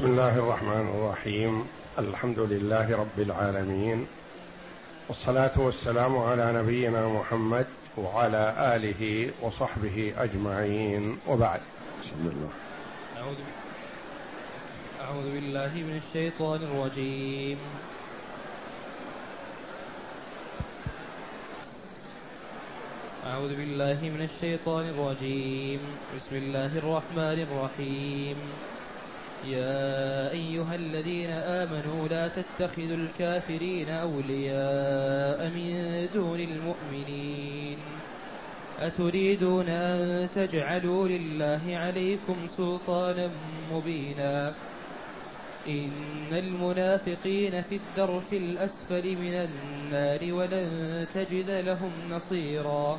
بسم الله الرحمن الرحيم. الحمد لله رب العالمين. والصلاة والسلام على نبينا محمد وعلى آله وصحبه أجمعين. وبعد. بسم الله. أعوذ أعوذ بالله من الشيطان الرجيم. أعوذ بالله من الشيطان الرجيم. بسم الله الرحمن الرحيم. يا أيها الذين آمنوا لا تتخذوا الكافرين أولياء من دون المؤمنين. أتريدون أن تجعلوا لله عليكم سلطانا مبينا. إن المنافقين في الدرك الأسفل من النار ولن تجد لهم نصيرا.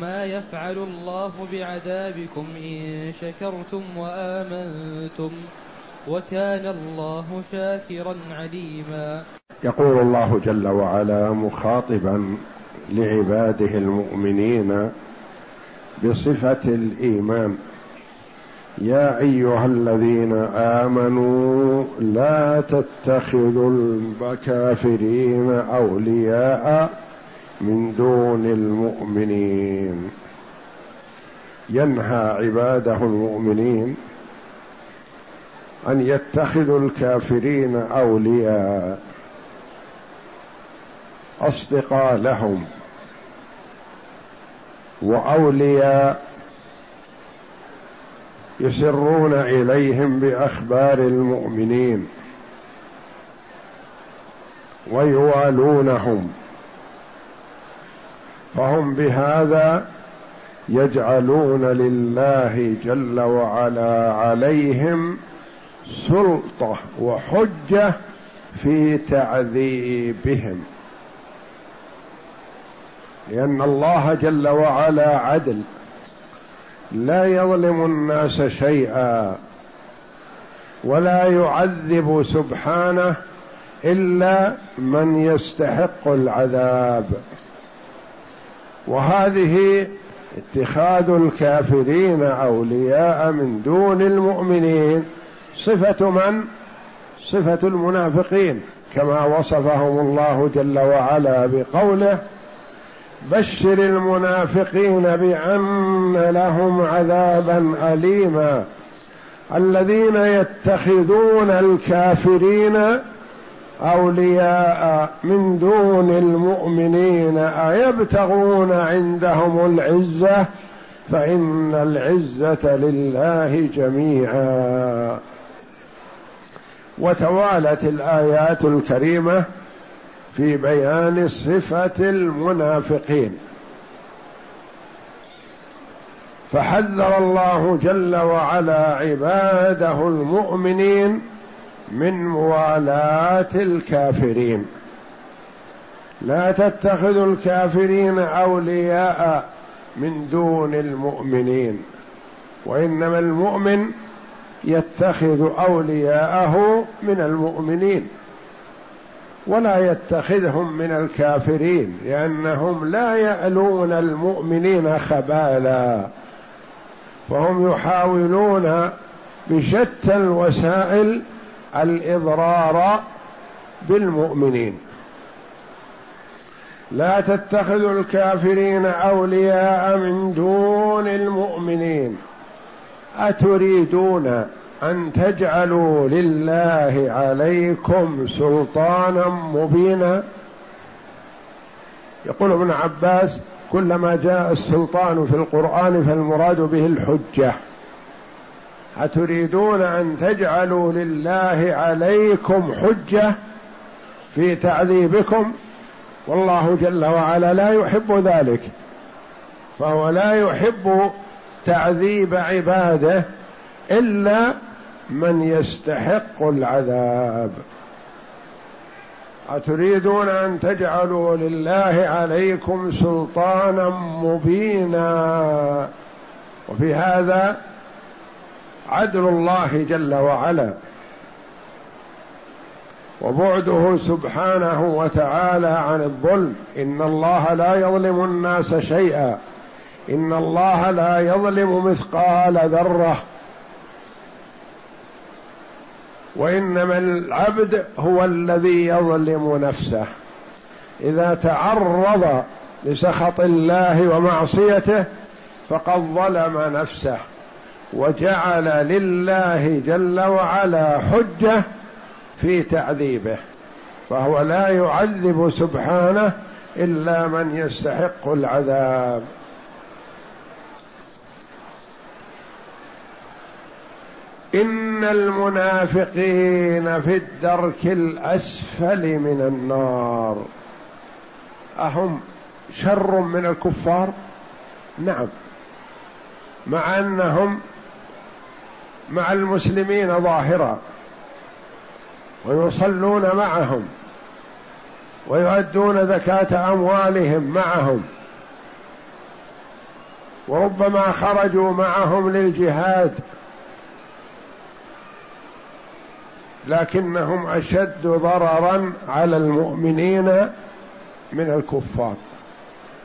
ما يفعل الله بعذابكم إن شكرتم وآمنتم وكان الله شاكرا عليما. يقول الله جل وعلا مخاطبا لعباده المؤمنين بصفة الإيمان يا أيها الذين آمنوا لا تتخذوا الكافرين أولياء من دون المؤمنين. ينهى عباده المؤمنين أن يتخذوا الكافرين أولياء. أصدقاء لهم وأولياء يسرون إليهم بأخبار المؤمنين ويوالونهم. فهم بهذا يجعلون لله جل وعلا عليهم سلطة وحجة في تعذيبهم. لأن الله جل وعلا عدل. لا يظلم الناس شيئا ولا يعذب سبحانه إلا من يستحق العذاب. وهذه اتخاذ الكافرين أولياء من دون المؤمنين. صفة من؟ صفة المنافقين كما وصفهم الله جل وعلا بقوله بشر المنافقين بأن لهم عذابا اليما. الذين يتخذون الكافرين أولياء من دون المؤمنين أيبتغون عندهم العزة؟ فإن العزة لله جميعا. وتوالت الآيات الكريمة في بيان صفة المنافقين. فحذر الله جل وعلا عباده المؤمنين من موالاة الكافرين. لا تتخذوا الكافرين أولياء من دون المؤمنين وإنما المؤمن يتخذ أولياءه من المؤمنين ولا يتخذهم من الكافرين لأنهم لا يألون المؤمنين خبالا فهم يحاولون بشتى الوسائل الإضرار بالمؤمنين. لا تتخذوا الكافرين أولياء من دون المؤمنين. أتريدون أن تجعلوا لله عليكم سلطانا مبينا؟ يقول ابن عباس كلما جاء السلطان في القرآن فالمراد به الحجة. أتريدون أن تجعلوا لله عليكم حجة في تعذيبكم؟ والله جل وعلا لا يحب ذلك. فهو لا يحب تعذيب عباده إلا من يستحق العذاب. أتريدون أن تجعلوا لله عليكم سلطانا مبينا. وفي هذا عدل الله جل وعلا. وبعده سبحانه وتعالى عن الظلم. إن الله لا يظلم الناس شيئا. إن الله لا يظلم مثقال ذرة. وإنما العبد هو الذي يظلم نفسه. إذا تعرض لسخط الله ومعصيته فقد ظلم نفسه. وجعل لله جل وعلا حجة في تعذيبه فهو لا يعذب سبحانه إلا من يستحق العذاب. إن المنافقين في الدرك الأسفل من النار. أهم شر من الكفار؟ نعم مع أنهم مع المسلمين ظاهرا ويصلون معهم ويؤدون زكاة أموالهم معهم وربما خرجوا معهم للجهاد لكنهم أشد ضررا على المؤمنين من الكفار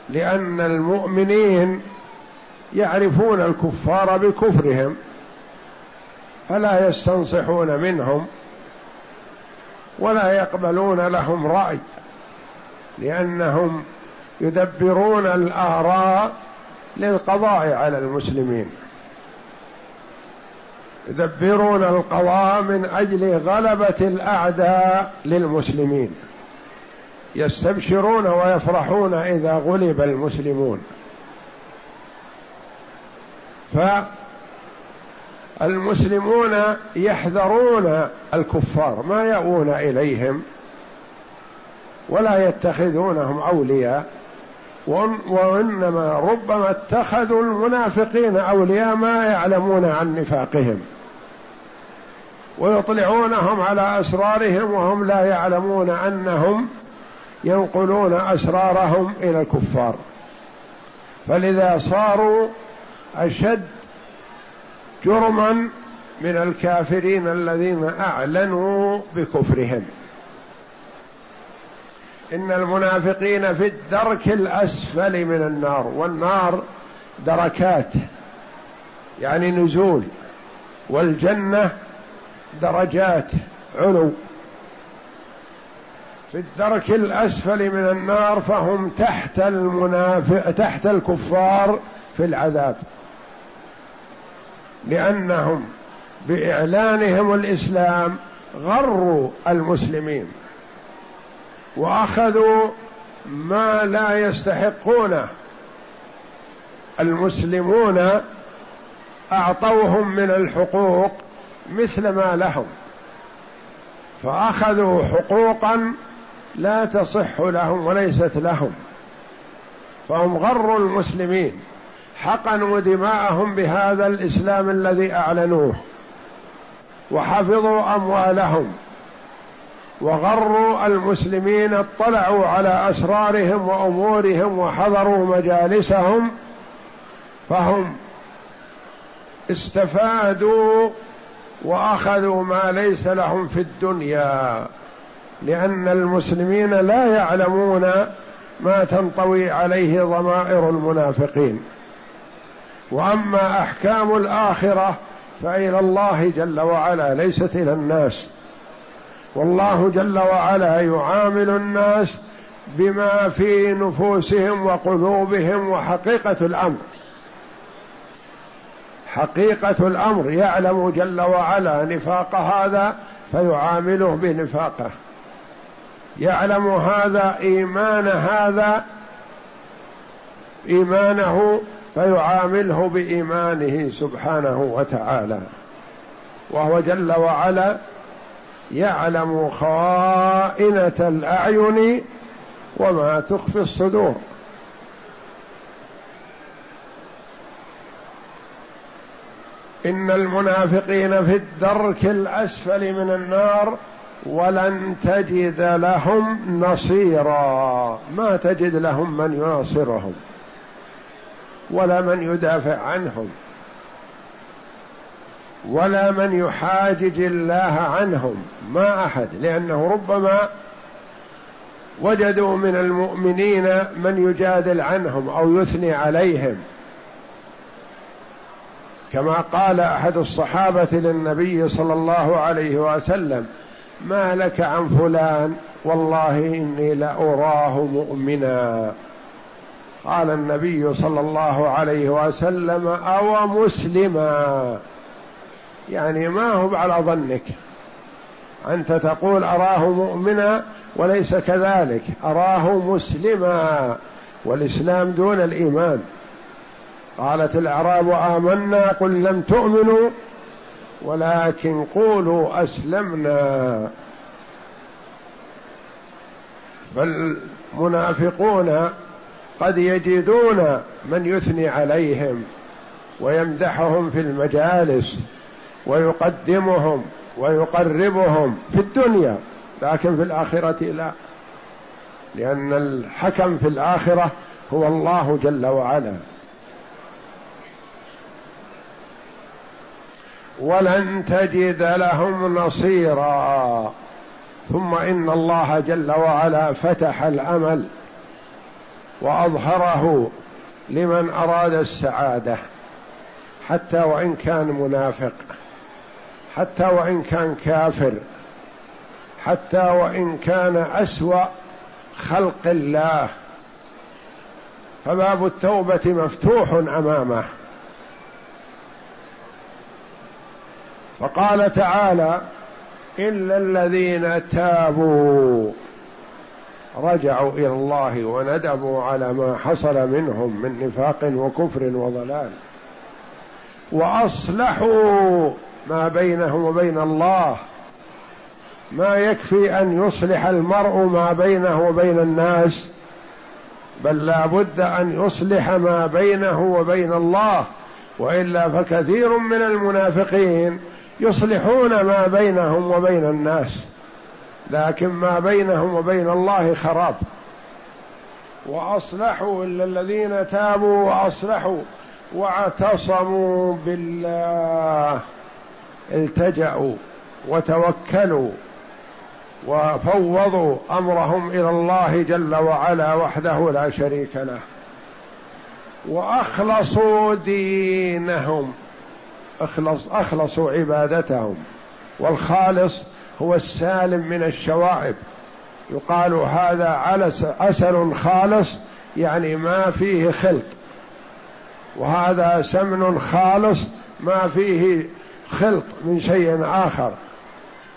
لأن المؤمنين يعرفون الكفار بكفرهم. فلا يستنصحون منهم ولا يقبلون لهم رأي لأنهم يدبرون الآراء للقضاء على المسلمين. يدبرون القضاء من أجل غلبة الأعداء للمسلمين. يستبشرون ويفرحون إذا غلب المسلمون. فالمسلمون يحذرون الكفار ما يأوون إليهم ولا يتخذونهم أولياء وإنما ربما اتخذوا المنافقين أولياء ما يعلمون عن نفاقهم ويطلعونهم على أسرارهم وهم لا يعلمون أنهم ينقلون أسرارهم إلى الكفار. فلذا صاروا أشد جرما من الكافرين الذين أعلنوا بكفرهم. إن المنافقين في الدرك الأسفل من النار والنار دركات يعني نزول والجنة درجات علو. في الدرك الأسفل من النار فهم تحت المنافق تحت الكفار في العذاب. لأنهم بإعلانهم الإسلام غروا المسلمين وأخذوا ما لا يستحقونه المسلمون أعطوهم من الحقوق مثل ما لهم فأخذوا حقوقا لا تصح لهم وليست لهم فهم غروا المسلمين حقنوا دماءهم بهذا الإسلام الذي أعلنوه. وحفظوا أموالهم. وغروا المسلمين اطلعوا على أسرارهم وأمورهم وحضروا مجالسهم. فهم استفادوا وأخذوا ما ليس لهم في الدنيا. لأن المسلمين لا يعلمون ما تنطوي عليه ضمائر المنافقين. واما احكام الاخره فالى الله جل وعلا ليست إلى الناس. والله جل وعلا يعامل الناس بما في نفوسهم وقلوبهم وحقيقة الأمر. حقيقة الأمر يعلم جل وعلا نفاق هذا فيعامله بنفاقه. يعلم هذا إيمان هذا إيمانه فيعامله بإيمانه سبحانه وتعالى. وهو جل وعلا يعلم خائنة الأعين وما تخفي الصدور. إن المنافقين في الدرك الأسفل من النار ولن تجد لهم نصيرا. ما تجد لهم من يناصرهم. ولا من يدافع عنهم. ولا من يحاجج الله عنهم. ما أحد لأنه ربما وجدوا من المؤمنين من يجادل عنهم أو يثني عليهم. كما قال أحد الصحابة للنبي صلى الله عليه وسلم ما لك عن فلان؟ والله إني لأراه مؤمنا. قال النبي صلى الله عليه وسلم أو مسلما. يعني ما هو على ظنك. أنت تقول أراه مؤمنا وليس كذلك أراه مسلما والإسلام دون الإيمان. قالت الأعراب آمنا قل لم تؤمنوا ولكن قولوا أسلمنا. فالمنافقون قد يجدون من يثني عليهم ويمدحهم في المجالس ويقدمهم ويقربهم في الدنيا لكن في الآخرة لا. لأن الحكم في الآخرة هو الله جل وعلا. ولن تجد لهم نصيرا. ثم إن الله جل وعلا فتح الأمل. وأظهره لمن أراد السعادة حتى وإن كان منافق حتى وإن كان كافر حتى وإن كان أسوأ خلق الله. فباب التوبة مفتوح أمامه. فقال تعالى إلا الذين تابوا. رجعوا إلى الله وندموا على ما حصل منهم من نفاق وكفر وضلال. وأصلحوا ما بينهم وبين الله. ما يكفي أن يصلح المرء ما بينه وبين الناس بل لا بد أن يصلح ما بينه وبين الله. وإلا فكثير من المنافقين يصلحون ما بينهم وبين الناس. لكن ما بينهم وبين الله خراب. وأصلحوا إلا الذين تابوا وأصلحوا واعتصموا بالله. التجأوا وتوكلوا وفوضوا أمرهم إلى الله جل وعلا وحده لا شريك له. وأخلصوا دينهم. اخلص أخلصوا عبادتهم. والخالص هو السالم من الشوائب. يقال هذا علس عسل خالص يعني ما فيه خلط وهذا سمن خالص ما فيه خلط من شيء آخر.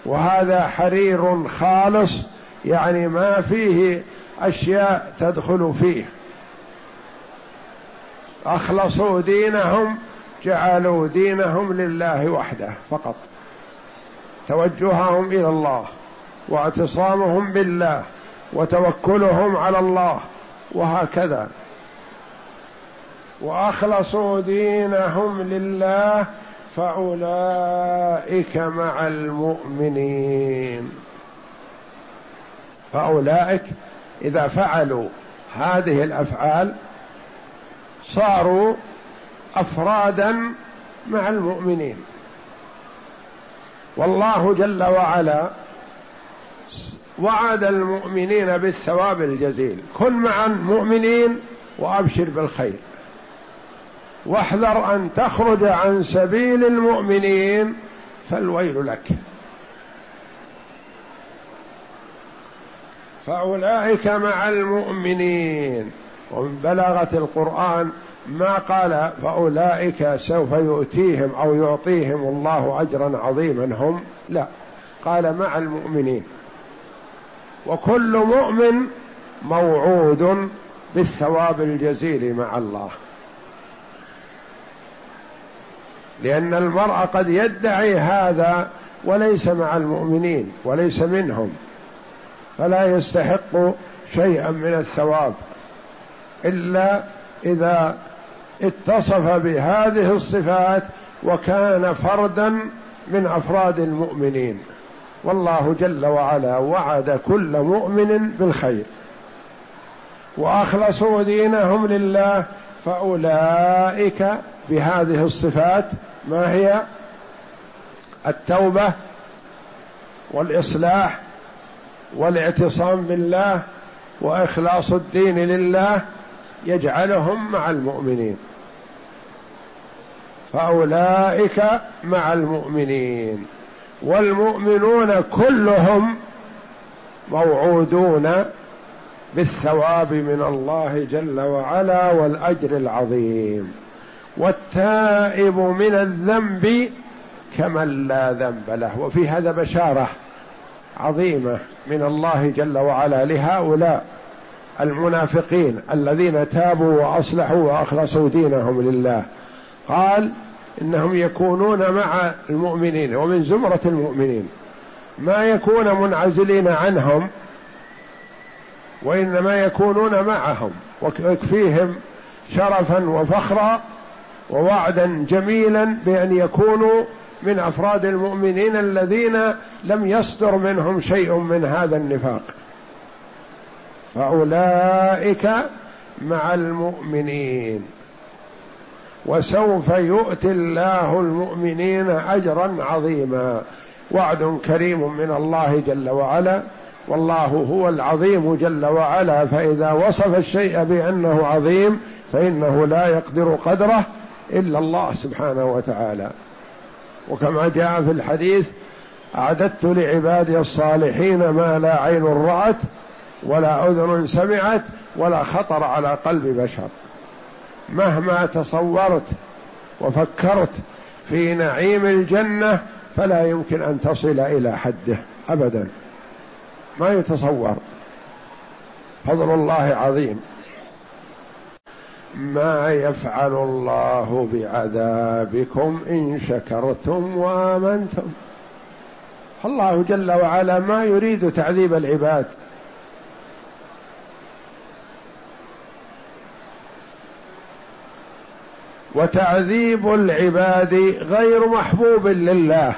وهذا حرير خالص يعني ما فيه أشياء تدخل فيه. أخلصوا دينهم جعلوا دينهم لله وحده فقط. توجههم إلى الله واعتصامهم بالله وتوكلهم على الله وهكذا. وأخلصوا دينهم لله فأولئك مع المؤمنين. فأولئك إذا فعلوا هذه الأفعال صاروا أفرادا مع المؤمنين. والله جل وعلا وعد المؤمنين بالثواب الجزيل. كن مع المؤمنين وأبشر بالخير. واحذر أن تخرج عن سبيل المؤمنين فالويل لك. فأولئك مع المؤمنين. ومن بلاغه القرآن ما قال فأولئك سوف يؤتيهم أو يعطيهم الله أجرا عظيما هم لا. قال مع المؤمنين. وكل مؤمن موعود بالثواب الجزيل مع الله. لأن المرء قد يدعي هذا وليس مع المؤمنين وليس منهم. فلا يستحق شيئا من الثواب إلا إذا اتصف بهذه الصفات وكان فردا من أفراد المؤمنين. والله جل وعلا وعد كل مؤمن بالخير. وأخلصوا دينهم لله فأولئك بهذه الصفات ما هي؟ التوبة والإصلاح والاعتصام بالله وإخلاص الدين لله يجعلهم مع المؤمنين. فأولئك مع المؤمنين. والمؤمنون كلهم موعودون بالثواب من الله جل وعلا والأجر العظيم. والتائب من الذنب كمن لا ذنب له. وفي هذا بشارة عظيمة من الله جل وعلا لهؤلاء. المنافقين الذين تابوا وأصلحوا وأخلصوا دينهم لله. قال إنهم يكونون مع المؤمنين ومن زمرة المؤمنين. ما يكون منعزلين عنهم وإنما يكونون معهم ويكفيهم شرفا وفخرا ووعدا جميلا بأن يكونوا من أفراد المؤمنين الذين لم يصدر منهم شيء من هذا النفاق. فأولئك مع المؤمنين. وسوف يؤتي الله المؤمنين اجرا عظيما. وعد كريم من الله جل وعلا. والله هو العظيم جل وعلا. فإذا وصف الشيء بأنه عظيم فإنه لا يقدر قدره إلا الله سبحانه وتعالى. وكما جاء في الحديث أعددت لعبادي الصالحين ما لا عين رأت ولا أذن سمعت ولا خطر على قلب بشر. مهما تصورت وفكرت في نعيم الجنة فلا يمكن أن تصل إلى حده ابدا. ما يتصور. فضل الله عظيم. ما يفعل الله بعذابكم إن شكرتم وآمنتم. الله جل وعلا ما يريد تعذيب العباد. وتعذيب العباد غير محبوب لله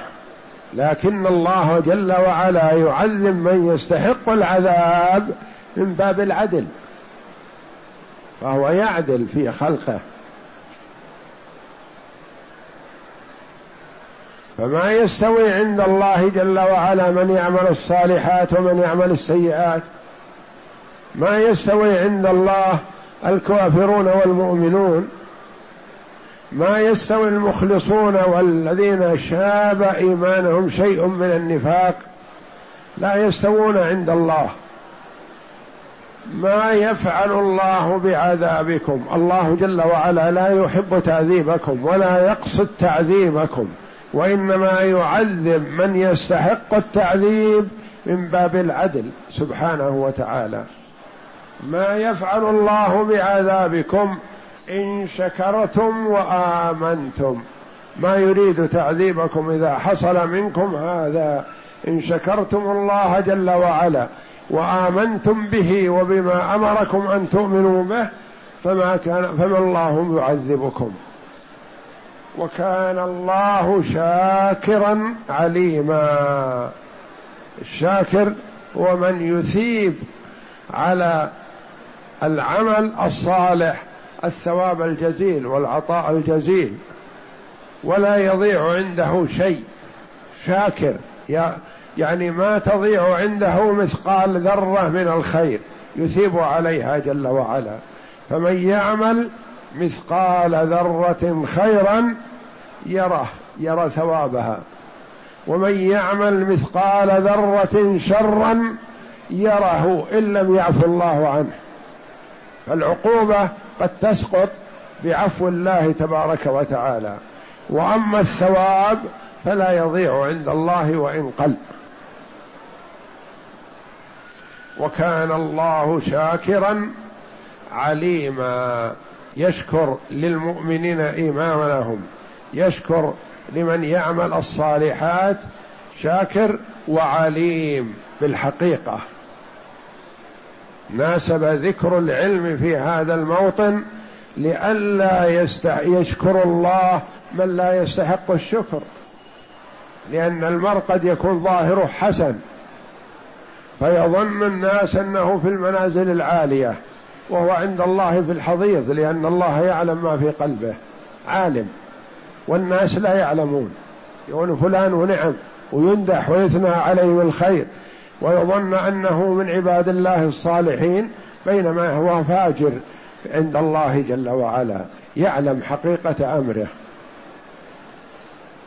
لكن الله جل وعلا يعذب من يستحق العذاب من باب العدل فهو يعدل في خلقه. فما يستوي عند الله جل وعلا من يعمل الصالحات ومن يعمل السيئات ما يستوي عند الله الكافرون والمؤمنون ما يستوي المخلصون والذين شاب إيمانهم شيء من النفاق لا يستوون عند الله. ما يفعل الله بعذابكم. الله جل وعلا لا يحب تعذيبكم ولا يقصد تعذيبكم وإنما يعذب من يستحق التعذيب من باب العدل سبحانه وتعالى. ما يفعل الله بعذابكم إن شكرتم وآمنتم. ما يريد تعذيبكم إذا حصل منكم هذا. إن شكرتم الله جل وعلا وآمنتم به وبما أمركم أن تؤمنوا به فما كان فما الله يعذبكم. وكان الله شاكرا عليما. الشاكر هو من يثيب على العمل الصالح. الثواب الجزيل والعطاء الجزيل ولا يضيع عنده شيء. شاكر يعني ما تضيع عنده مثقال ذرة من الخير يثيب عليها جل وعلا. فمن يعمل مثقال ذرة خيرا يره يرى ثوابها. ومن يعمل مثقال ذرة شرا يره إن لم يعفو الله عنه. فالعقوبة قد تسقط بعفو الله تبارك وتعالى. وأما الثواب فلا يضيع عند الله وإن قل. وكان الله شاكرا عليما. يشكر للمؤمنين إيمانهم. يشكر لمن يعمل الصالحات. شاكر وعليم بالحقيقة. ناسب ذكر العلم في هذا الموطن لئلا يشكر الله من لا يستحق الشكر. لأن المرء قد يكون ظاهره حسن فيظن الناس أنه في المنازل العالية وهو عند الله في الحضيض لأن الله يعلم ما في قلبه عالم والناس لا يعلمون. يقول فلان ونعم ويندح ويثنى عليه بالخير. ويظن أنه من عباد الله الصالحين بينما هو فاجر عند الله جل وعلا يعلم حقيقة أمره.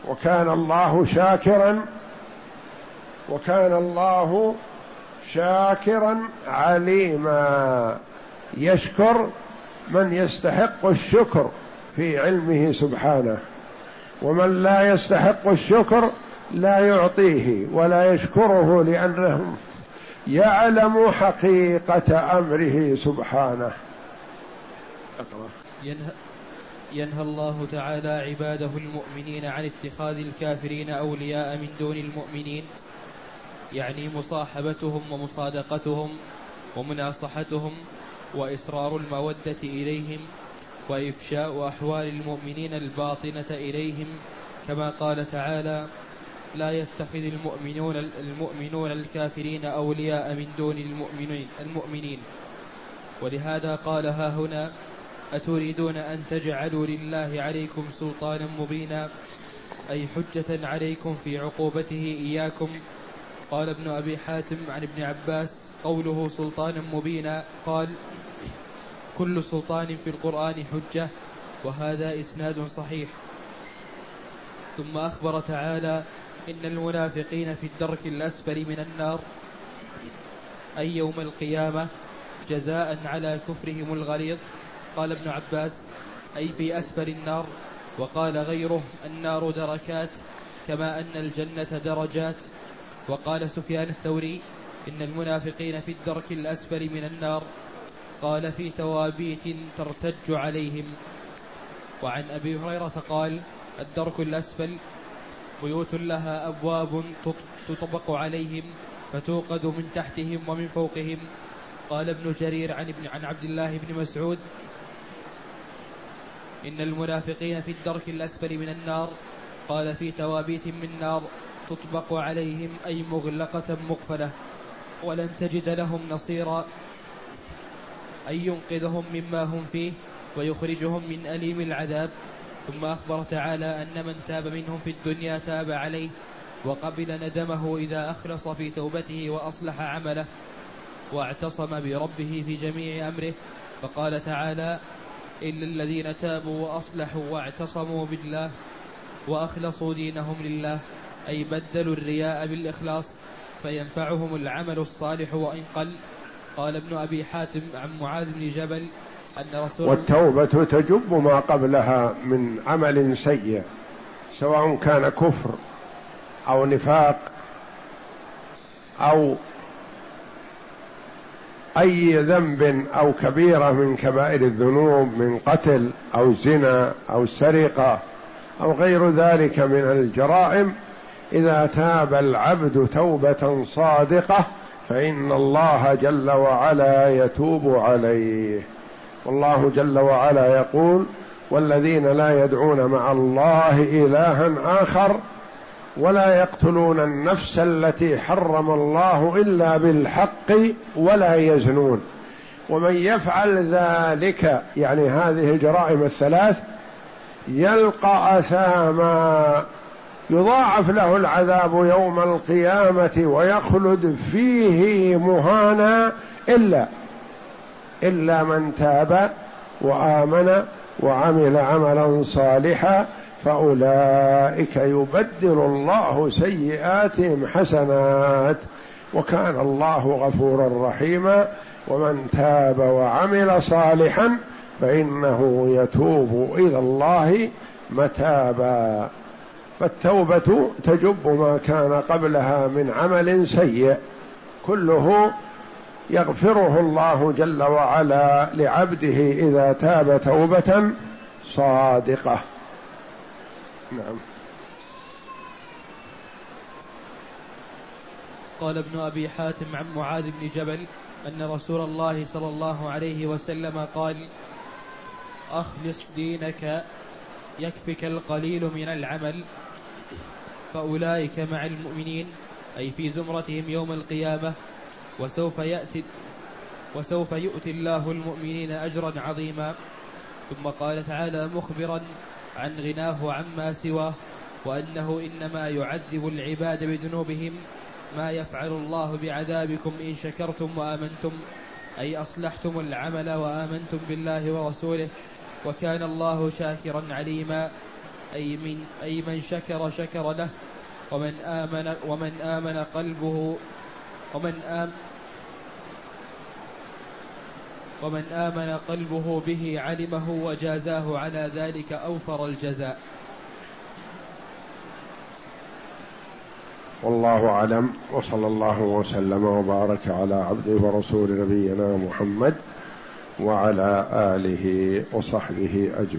وكان الله شاكرا وكان الله شاكرا عليما. يشكر من يستحق الشكر في علمه سبحانه ومن لا يستحق الشكر لا يعطيه ولا يشكره لأنه يعلم حقيقة أمره سبحانه. ينهى, ينهى الله تعالى عباده المؤمنين عن اتخاذ الكافرين أولياء من دون المؤمنين يعني مصاحبتهم ومصادقتهم ومناصحتهم وإصرار المودة إليهم وإفشاء أحوال المؤمنين الباطنة إليهم كما قال تعالى لا يتخذ المؤمنون المؤمنون الكافرين أولياء من دون المؤمنين المؤمنين. ولهذا قال ها هنا أتريدون أن تجعلوا لله عليكم سلطانا مبينا؟ أي حجة عليكم في عقوبته إياكم؟ قال ابن أبي حاتم عن ابن عباس قوله سلطانا مبينا قال كل سلطان في القرآن حجة وهذا إسناد صحيح. ثم أخبر تعالى إن المنافقين في الدرك الأسفل من النار. أي يوم القيامة جزاء على كفرهم الغليظ. قال ابن عباس أي في أسفل النار. وقال غيره النار دركات كما أن الجنة درجات. وقال سفيان الثوري إن المنافقين في الدرك الأسفل من النار. قال في توابيت ترتج عليهم. وعن أبي هريرة قال الدرك الأسفل بيوت لها أبواب تطبق عليهم فتوقد من تحتهم ومن فوقهم. قال ابن جرير عن ابن عن عبد الله بن مسعود إن المنافقين في الدرك الأسفل من النار. قال في توابيت من نار تطبق عليهم أي مغلقة مقفلة ولن تجد لهم نصيرا. أي ينقذهم مما هم فيه ويخرجهم من أليم العذاب. ثم أخبر تعالى أن من تاب منهم في الدنيا تاب عليه وقبل ندمه إذا أخلص في توبته وأصلح عمله واعتصم بربه في جميع أمره. فقال تعالى إلا الذين تابوا وأصلحوا واعتصموا بالله وأخلصوا دينهم لله أي بدلوا الرياء بالإخلاص فينفعهم العمل الصالح وإن قل. قال ابن أبي حاتم عن معاذ بن جبل والتوبة تجب ما قبلها من عمل سيء سواء كان كفر أو نفاق أو أي ذنب أو كبيرة من كبائر الذنوب من قتل أو زنا أو سرقة أو غير ذلك من الجرائم. إذا تاب العبد توبة صادقة فإن الله جل وعلا يتوب عليه. والله جل وعلا يقول والذين لا يدعون مع الله إلها آخر ولا يقتلون النفس التي حرم الله إلا بالحق ولا يزنون. ومن يفعل ذلك يعني هذه الجرائم الثلاث يلقى أثاما يضاعف له العذاب يوم القيامة ويخلد فيه مهانا إلا إلا من تاب وآمن وعمل عملا صالحا فأولئك يبدل الله سيئاتهم حسنات وكان الله غفورا رحيما ومن تاب وعمل صالحا فإنه يتوب إلى الله متابا فالتوبة تجب ما كان قبلها من عمل سيء كله يغفره الله جل وعلا لعبده إذا تاب توبة صادقة. نعم. قال ابن أبي حاتم عن معاذ بن جبل أن رسول الله صلى الله عليه وسلم قال أخلص دينك يكفك القليل من العمل فأولئك مع المؤمنين أي في زمرتهم يوم القيامة وسوف يأتي وسوف يؤتي الله المؤمنين أجرا عظيما. ثم قال تعالى مخبرا عن غناه عما سواه وأنه إنما يعذب العباد بذنوبهم ما يفعل الله بعذابكم إن شكرتم وآمنتم أي أصلحتم العمل وآمنتم بالله ورسوله وكان الله شاكرا عليما. أي من أي من شكر شكر له ومن آمن ومن آمن قلبه ومن آمن ومن آمن قلبه به علمه وجازاه على ذلك أوفر الجزاء. والله أعلم وصلى الله وسلم وبارك على عبده ورسول نبينا محمد وعلى آله وصحبه أجمعين.